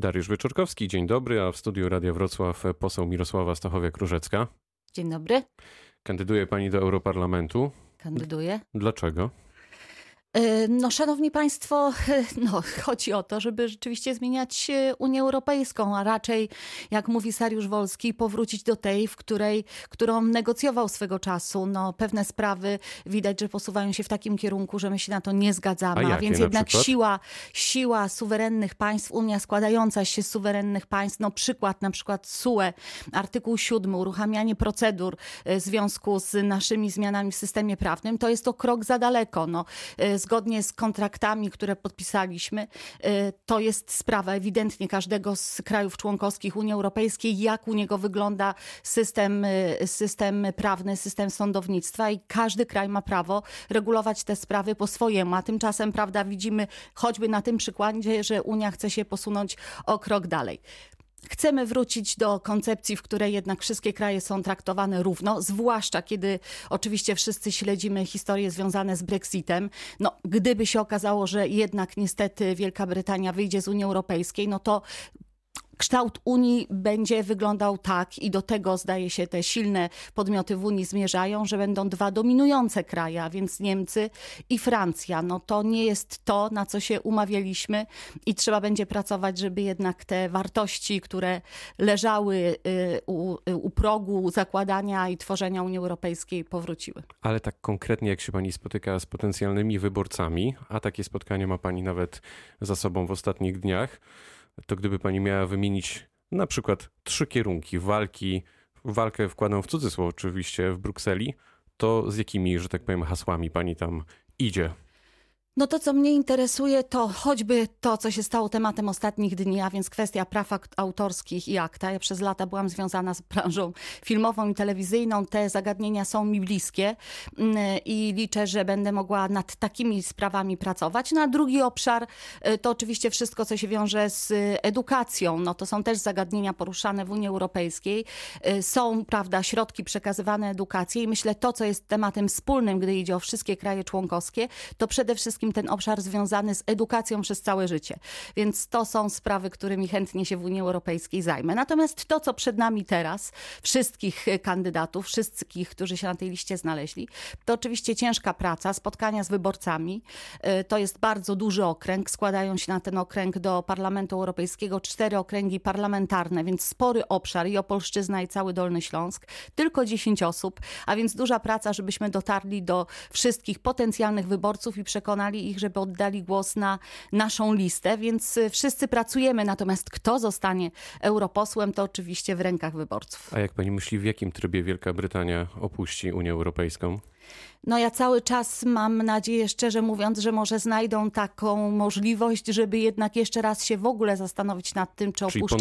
Dariusz Wyczorkowski, dzień dobry, a w studiu Radia Wrocław poseł Mirosława Stachowiak-Różecka. Dzień dobry. Kandyduje pani do Europarlamentu. Kandyduję. Dlaczego? E, no, szanowni państwo, no, chodzi o to, żeby rzeczywiście zmieniać e, Unię Europejską, a raczej, jak mówi Sariusz Wolski, powrócić do tej, w której, którą negocjował swego czasu. No, pewne sprawy widać, że posuwają się w takim kierunku, że my się na to nie zgadzamy. A, a więc na jednak przykład? siła, siła suwerennych państw, Unia składająca się z suwerennych państw, no przykład na przykład SUE, artykuł 7, uruchamianie procedur e, w związku z naszymi zmianami w systemie prawnym, to jest to krok za daleko. No, zgodnie z kontraktami, które podpisaliśmy, e, to jest sprawa ewidentnie każdego z krajów członkowskich Unii Europejskiej, jak u niego wygląda system, e, system prawny, system sądownictwa i każdy kraj ma prawo regulować te sprawy po swojemu. A tymczasem, prawda, widzimy choćby na tym przykładzie, że Unia chce się posunąć o krok dalej. Chcemy wrócić do koncepcji, w której jednak wszystkie kraje są traktowane równo, zwłaszcza kiedy oczywiście wszyscy śledzimy historie związane z Brexitem. No, gdyby się okazało, że jednak niestety Wielka Brytania wyjdzie z Unii Europejskiej, no to kształt Unii będzie wyglądał tak i do tego zdaje się te silne podmioty w Unii zmierzają, że będą dwa dominujące kraje, a więc Niemcy i Francja. No to nie jest to, na co się umawialiśmy i trzeba będzie pracować, żeby jednak te wartości, które leżały y, u, u progu zakładania i tworzenia Unii Europejskiej powróciły. Ale tak konkretnie, jak się pani spotyka z potencjalnymi wyborcami, a takie spotkanie ma pani nawet za sobą w ostatnich dniach, to gdyby pani miała wymienić na przykład trzy kierunki walki, walkę wkładam w cudzysłów oczywiście w Brukseli, to z jakimi, że tak powiem, hasłami pani tam idzie? No to, co mnie interesuje, to choćby to, co się stało tematem ostatnich dni, a więc kwestia praw autorskich i akta. Ja przez lata byłam związana z branżą filmową i telewizyjną. Te zagadnienia są mi bliskie mm, i liczę, że będę mogła nad takimi sprawami pracować. No a drugi obszar y, to oczywiście wszystko, co się wiąże z y, edukacją. No to są też zagadnienia poruszane w Unii Europejskiej. Y, Są, prawda, środki przekazywane edukacji i myślę, to, co jest tematem wspólnym, gdy idzie o wszystkie kraje członkowskie, to przede wszystkim ten obszar związany z edukacją przez całe życie. Więc to są sprawy, którymi chętnie się w Unii Europejskiej zajmę. Natomiast to, co przed nami teraz, wszystkich e, kandydatów, wszystkich, którzy się na tej liście znaleźli, to oczywiście ciężka praca, spotkania z wyborcami. E, To jest bardzo duży okręg. Składają się na ten okręg do Parlamentu Europejskiego cztery okręgi parlamentarne, więc spory obszar i Opolszczyzna i cały Dolny Śląsk. Tylko 10 osób, a więc duża praca, żebyśmy dotarli do wszystkich potencjalnych wyborców i przekonali ich, żeby oddali głos na naszą listę, więc y, wszyscy pracujemy, natomiast kto zostanie europosłem, to oczywiście w rękach wyborców. A jak pani myśli, w jakim trybie Wielka Brytania opuści Unię Europejską? No ja cały czas mam nadzieję, szczerze mówiąc, że może znajdą taką możliwość, żeby jednak jeszcze raz się w ogóle zastanowić nad tym, czy Czyli opuszczać.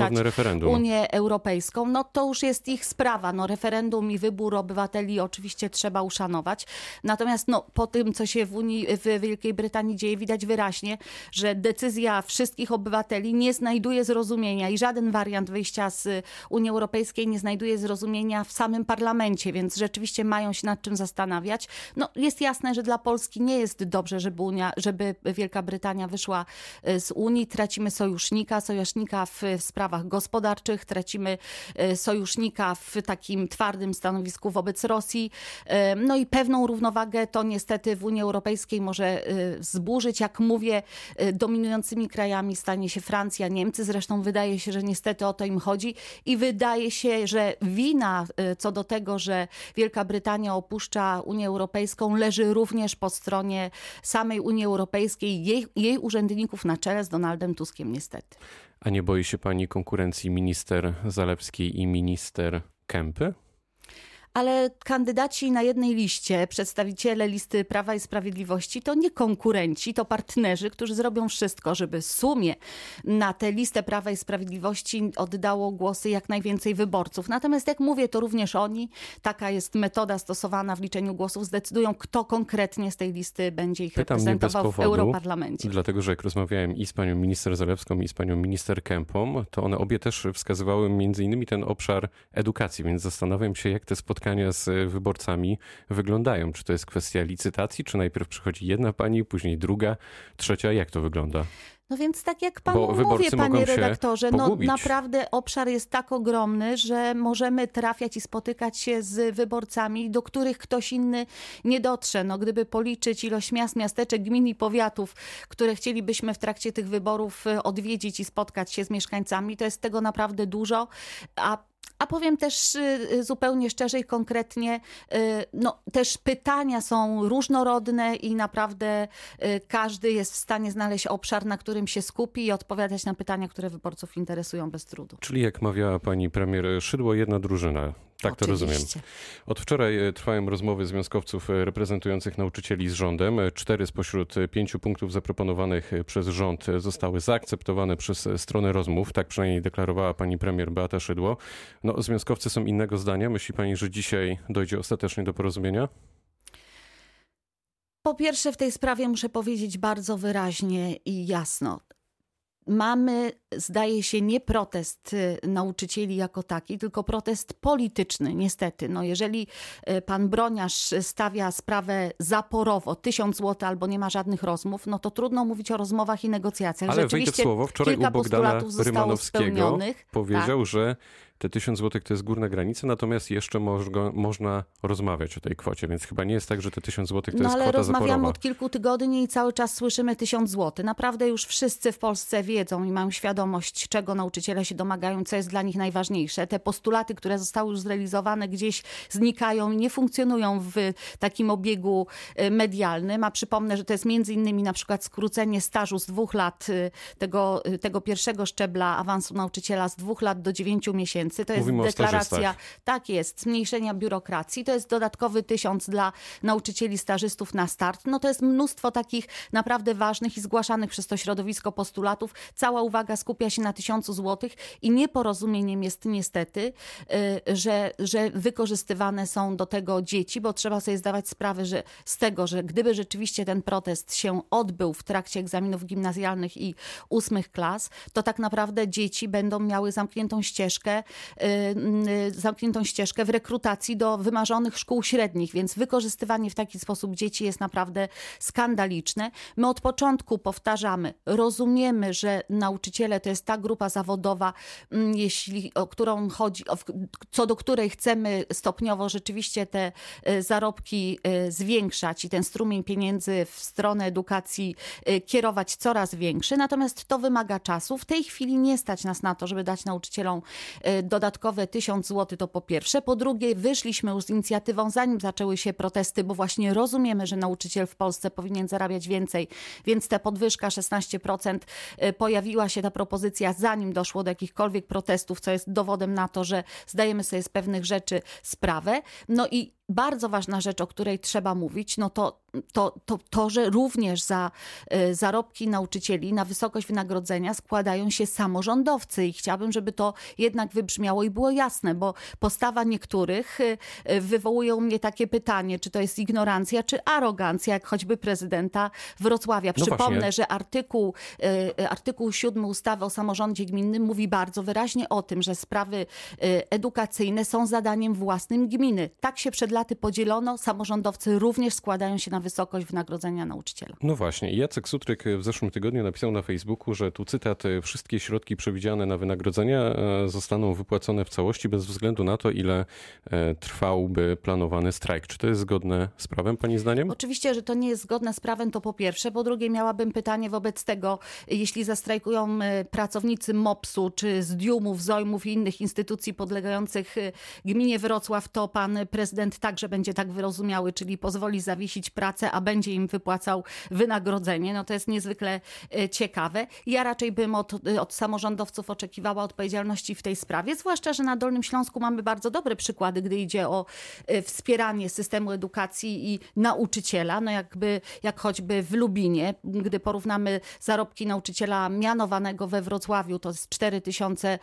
Unię Europejską. No to już jest ich sprawa. No referendum i wybór obywateli oczywiście trzeba uszanować. Natomiast no, po tym, co się w Unii, w Wielkiej Brytanii dzieje, widać wyraźnie, że decyzja wszystkich obywateli nie znajduje zrozumienia i żaden wariant wyjścia z Unii Europejskiej nie znajduje zrozumienia w samym parlamencie, więc rzeczywiście mają się nad czym zastanawiać. No, jest jasne, że dla Polski nie jest dobrze, żeby, Unia, żeby Wielka Brytania wyszła e, z Unii. Tracimy sojusznika, sojusznika w, w sprawach gospodarczych, tracimy e, sojusznika w takim twardym stanowisku wobec Rosji. E, No i pewną równowagę to niestety w Unii Europejskiej może zburzyć. Jak mówię, dominującymi krajami stanie się Francja, Niemcy. Zresztą wydaje się, że niestety o to im chodzi i wydaje się, że wina co do tego, że Wielka Brytania opuszcza Unię Europejską leży również po stronie samej Unii Europejskiej, jej, jej urzędników na czele z Donaldem Tuskiem niestety. A nie boi się pani konkurencji minister Zalewskiej i minister Kępy? Ale kandydaci na jednej liście, przedstawiciele listy Prawa i Sprawiedliwości, to nie konkurenci, to partnerzy, którzy zrobią wszystko, żeby w sumie na tę listę Prawa i Sprawiedliwości oddało głosy jak najwięcej wyborców. Natomiast jak mówię, to również oni, taka jest metoda stosowana w liczeniu głosów, zdecydują, kto konkretnie z tej listy będzie ich Pytam reprezentował w powodu, Europarlamencie. Dlatego, że jak rozmawiałem i z panią minister Zalewską, i z panią minister Kępą, to one obie też wskazywały między innymi ten obszar edukacji, więc zastanawiam się, jak te spotkania z wyborcami wyglądają. Czy to jest kwestia licytacji, czy najpierw przychodzi jedna pani, później druga, trzecia? Jak to wygląda? No więc tak jak panu mówię, panie redaktorze, no naprawdę obszar jest tak ogromny, że możemy trafiać i spotykać się z wyborcami, do których ktoś inny nie dotrze. No gdyby policzyć ilość miast, miasteczek, gmin i powiatów, które chcielibyśmy w trakcie tych wyborów e, odwiedzić i spotkać się z mieszkańcami, to jest tego naprawdę dużo, a a powiem też y, y, zupełnie szczerze i konkretnie, y, no, też pytania są różnorodne i naprawdę każdy jest w stanie znaleźć obszar, na którym się skupi i odpowiadać na pytania, które wyborców interesują bez trudu. Czyli jak mawiała pani premier Szydło, jedna drużyna. Tak to rozumiem. Od wczoraj e, trwają rozmowy związkowców e, reprezentujących nauczycieli z rządem. E, cztery spośród pięciu punktów zaproponowanych przez rząd zostały zaakceptowane przez stronę rozmów. Tak przynajmniej deklarowała pani premier Beata Szydło. No, związkowcy są innego zdania. Myśli pani, że dzisiaj dojdzie ostatecznie do porozumienia? Po pierwsze, w tej sprawie muszę powiedzieć bardzo wyraźnie i jasno mamy, zdaje się, nie protest y, nauczycieli jako taki, tylko protest polityczny, niestety. No jeżeli y, pan Broniarz stawia sprawę zaporowo, tysiąc złotych albo nie ma żadnych rozmów, no to trudno mówić o rozmowach i negocjacjach. Ale Rzeczywiście słowo, wczoraj u Bogdana Rymanowskiego powiedział, tak? że te 1000 zł to jest górna granica, natomiast jeszcze można, można rozmawiać o tej kwocie, więc chyba nie jest tak, że te 1000 zł to no, jest ale kwota rozmawiamy zaporowa. od kilku tygodni i cały czas słyszymy 1000 zł. Naprawdę już wszyscy w Polsce wiedzą i mają świadomość, czego nauczyciele się domagają, co jest dla nich najważniejsze. Te postulaty, które zostały już zrealizowane, gdzieś znikają i nie funkcjonują w takim obiegu y, medialnym. A przypomnę, że to jest między innymi na przykład skrócenie stażu z dwóch lat y, tego, y, tego pierwszego szczebla awansu nauczyciela z dwóch lat do dziewięciu miesięcy. To jest Mówimy deklaracja. Tak jest, zmniejszenia biurokracji. To jest dodatkowy tysiąc dla nauczycieli stażystów na start. No to jest mnóstwo takich naprawdę ważnych i zgłaszanych przez to środowisko postulatów. Cała uwaga skupia się na tysiącu złotych i nieporozumieniem jest niestety, y, że, że wykorzystywane są do tego dzieci, bo trzeba sobie zdawać sprawę że z tego, że gdyby rzeczywiście ten protest się odbył w trakcie egzaminów gimnazjalnych i ósmych klas, to tak naprawdę dzieci będą miały zamkniętą ścieżkę zamkniętą ścieżkę w rekrutacji do wymarzonych szkół średnich, więc wykorzystywanie w taki sposób dzieci jest naprawdę skandaliczne. My od początku powtarzamy, rozumiemy, że nauczyciele to jest ta grupa zawodowa, mm, jeśli, o którą chodzi, co do której chcemy stopniowo rzeczywiście te y, zarobki y, zwiększać i ten strumień pieniędzy w stronę edukacji kierować coraz większy. Natomiast to wymaga czasu. W tej chwili nie stać nas na to, żeby dać nauczycielom dodatkowe dodatkowe 1000 zł to po pierwsze. Po drugie, wyszliśmy już z inicjatywą, zanim zaczęły się protesty, bo właśnie rozumiemy, że nauczyciel w Polsce powinien zarabiać więcej, więc ta podwyżka 16% y, pojawiła się ta propozycja, zanim doszło do jakichkolwiek protestów, co jest dowodem na to, że zdajemy sobie z pewnych rzeczy sprawę. No i bardzo ważna rzecz, o której trzeba mówić, no to to, to, to że również za y, zarobki nauczycieli na wysokość wynagrodzenia składają się samorządowcy i chciałabym, żeby to jednak wybrzmiało i było jasne, bo postawa niektórych y, y, wywołuje u mnie takie pytanie, czy to jest ignorancja, czy arogancja, jak choćby prezydenta Wrocławia. No Przypomnę, właśnie. że artykuł, artykuł 7 ustawy o samorządzie gminnym mówi bardzo wyraźnie o tym, że sprawy edukacyjne są zadaniem własnym gminy. Tak się przed laty podzielono, samorządowcy również składają się na wysokość wynagrodzenia nauczyciela. No właśnie. Jacek Sutryk w zeszłym tygodniu napisał na Facebooku, że tu cytat, wszystkie środki przewidziane na wynagrodzenia e, zostaną wypłacone w całości bez względu na to, ile e, trwałby planowany strajk. Czy to jest zgodne z prawem, pani zdaniem? Oczywiście, że to nie jest zgodne z prawem, to po pierwsze. Po drugie, miałabym pytanie wobec tego, jeśli zastrajkują e, pracownicy MOPS-u, czy z Diumów, Zojmów i innych instytucji podlegających gminie Wrocław, to pan prezydent także będzie tak wyrozumiały, czyli pozwoli zawiesić pracę a będzie im wypłacał wynagrodzenie. No to jest niezwykle e, ciekawe. Ja raczej bym od, e, od samorządowców oczekiwała odpowiedzialności w tej sprawie, zwłaszcza, że na Dolnym Śląsku mamy bardzo dobre przykłady, gdy idzie o e, wspieranie systemu edukacji i nauczyciela, no jakby, jak choćby w Lubinie, gdy porównamy zarobki nauczyciela mianowanego we Wrocławiu, to jest 4 tysiące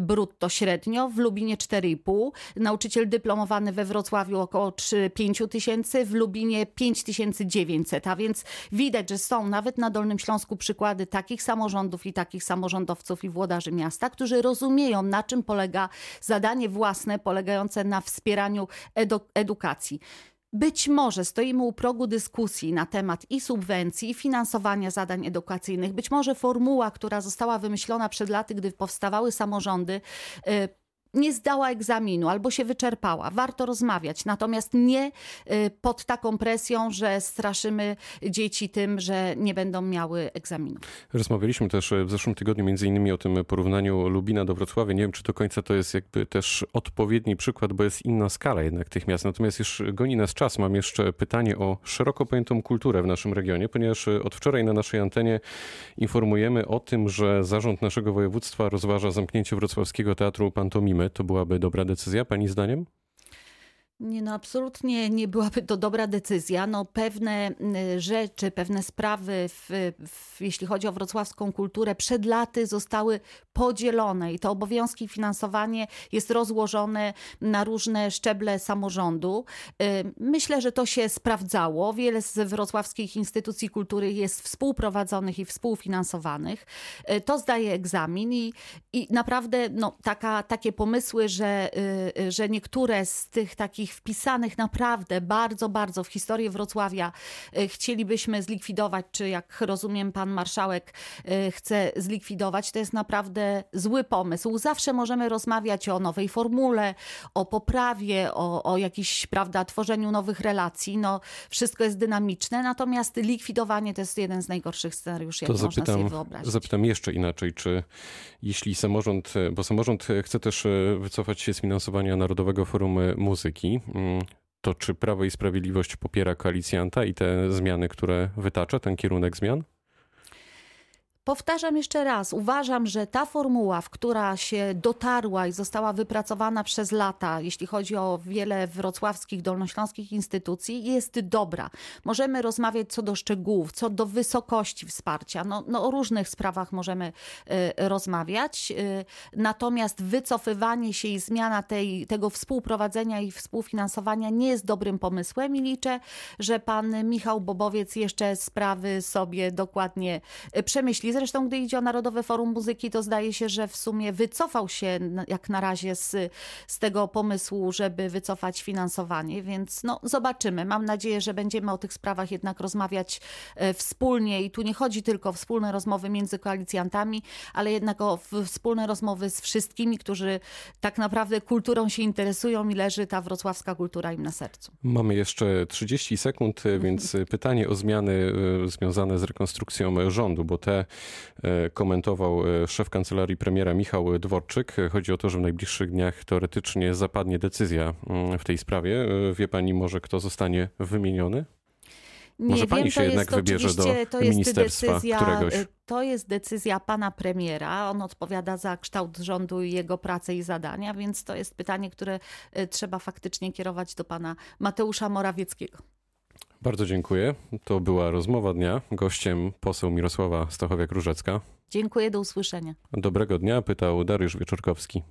brutto średnio, w Lubinie 4,5, nauczyciel dyplomowany we Wrocławiu około 5 tysięcy, w Lubinie 5 5900, a więc widać, że są nawet na Dolnym Śląsku przykłady takich samorządów i takich samorządowców i włodarzy miasta, którzy rozumieją, na czym polega zadanie własne polegające na wspieraniu edu edukacji. Być może stoimy u progu dyskusji na temat i subwencji, i finansowania zadań edukacyjnych. Być może formuła, która została wymyślona przed laty, gdy powstawały samorządy, y, nie zdała egzaminu albo się wyczerpała. Warto rozmawiać, natomiast nie y, pod taką presją, że straszymy dzieci tym, że nie będą miały egzaminu. Rozmawialiśmy też w zeszłym tygodniu między innymi o tym porównaniu Lubina do Wrocławia. Nie wiem, czy do końca to jest jakby też odpowiedni przykład, bo jest inna skala jednak tych miast. Natomiast już goni nas czas. Mam jeszcze pytanie o szeroko pojętą kulturę w naszym regionie, ponieważ od wczoraj na naszej antenie informujemy o tym, że zarząd naszego województwa rozważa zamknięcie Wrocławskiego Teatru Pantomimy to byłaby dobra decyzja, Pani zdaniem? Nie, no absolutnie nie byłaby to dobra decyzja. No, pewne y, rzeczy, pewne sprawy, w, w, jeśli chodzi o wrocławską kulturę, przed laty zostały podzielone i to obowiązki i finansowanie jest rozłożone na różne szczeble samorządu. Y, myślę, że to się sprawdzało. Wiele z wrocławskich instytucji kultury jest współprowadzonych i współfinansowanych. Y, to zdaje egzamin i, i naprawdę no, taka, takie pomysły, że, że niektóre z tych takich takich wpisanych naprawdę bardzo, bardzo w historię Wrocławia e, chcielibyśmy zlikwidować, czy jak rozumiem pan marszałek e, chce zlikwidować, to jest naprawdę zły pomysł. Zawsze możemy rozmawiać o nowej formule, o poprawie, o, o jakiś, prawda, tworzeniu nowych relacji. No, wszystko jest dynamiczne, natomiast likwidowanie to jest jeden z najgorszych scenariuszy, jak to można zapytam, sobie wyobrazić. Zapytam jeszcze inaczej, czy jeśli samorząd, bo samorząd chce też e, wycofać się z finansowania Narodowego Forum Muzyki, Mm, to czy Prawo i Sprawiedliwość popiera koalicjanta i te zmiany, które wytacza, ten kierunek zmian? Powtarzam jeszcze raz, uważam, że ta formuła, w która się dotarła i została wypracowana przez lata, jeśli chodzi o wiele wrocławskich, dolnośląskich instytucji, jest dobra. Możemy rozmawiać co do szczegółów, co do wysokości wsparcia. No, no o różnych sprawach możemy y, rozmawiać. Y, natomiast wycofywanie się i zmiana tej, tego współprowadzenia i współfinansowania nie jest dobrym pomysłem i liczę, że pan Michał Bobowiec jeszcze sprawy sobie dokładnie y, przemyśli Zresztą, gdy idzie o Narodowe Forum Muzyki, to zdaje się, że w sumie wycofał się jak na razie z, z tego pomysłu, żeby wycofać finansowanie, więc no, zobaczymy. Mam nadzieję, że będziemy o tych sprawach jednak rozmawiać e, wspólnie i tu nie chodzi tylko o wspólne rozmowy między koalicjantami, ale jednak o wspólne rozmowy z wszystkimi, którzy tak naprawdę kulturą się interesują i leży ta wrocławska kultura im na sercu. Mamy jeszcze 30 sekund, więc pytanie o zmiany e, związane z rekonstrukcją rządu, bo te komentował e, szef kancelarii premiera Michał Dworczyk. Chodzi o to, że w najbliższych dniach teoretycznie zapadnie decyzja mm, w tej sprawie. E, wie pani może, kto zostanie wymieniony? Nie Może pani wiem, się jednak wybierze do to ministerstwa decyzja, któregoś. To jest decyzja pana premiera. On odpowiada za kształt rządu i jego pracę i zadania, więc to jest pytanie, które trzeba faktycznie kierować do pana Mateusza Morawieckiego. Bardzo dziękuję. To była rozmowa dnia. Gościem poseł Mirosława Stachowiak-Różecka. Dziękuję, do usłyszenia. Dobrego dnia, pytał Dariusz Wieczorkowski.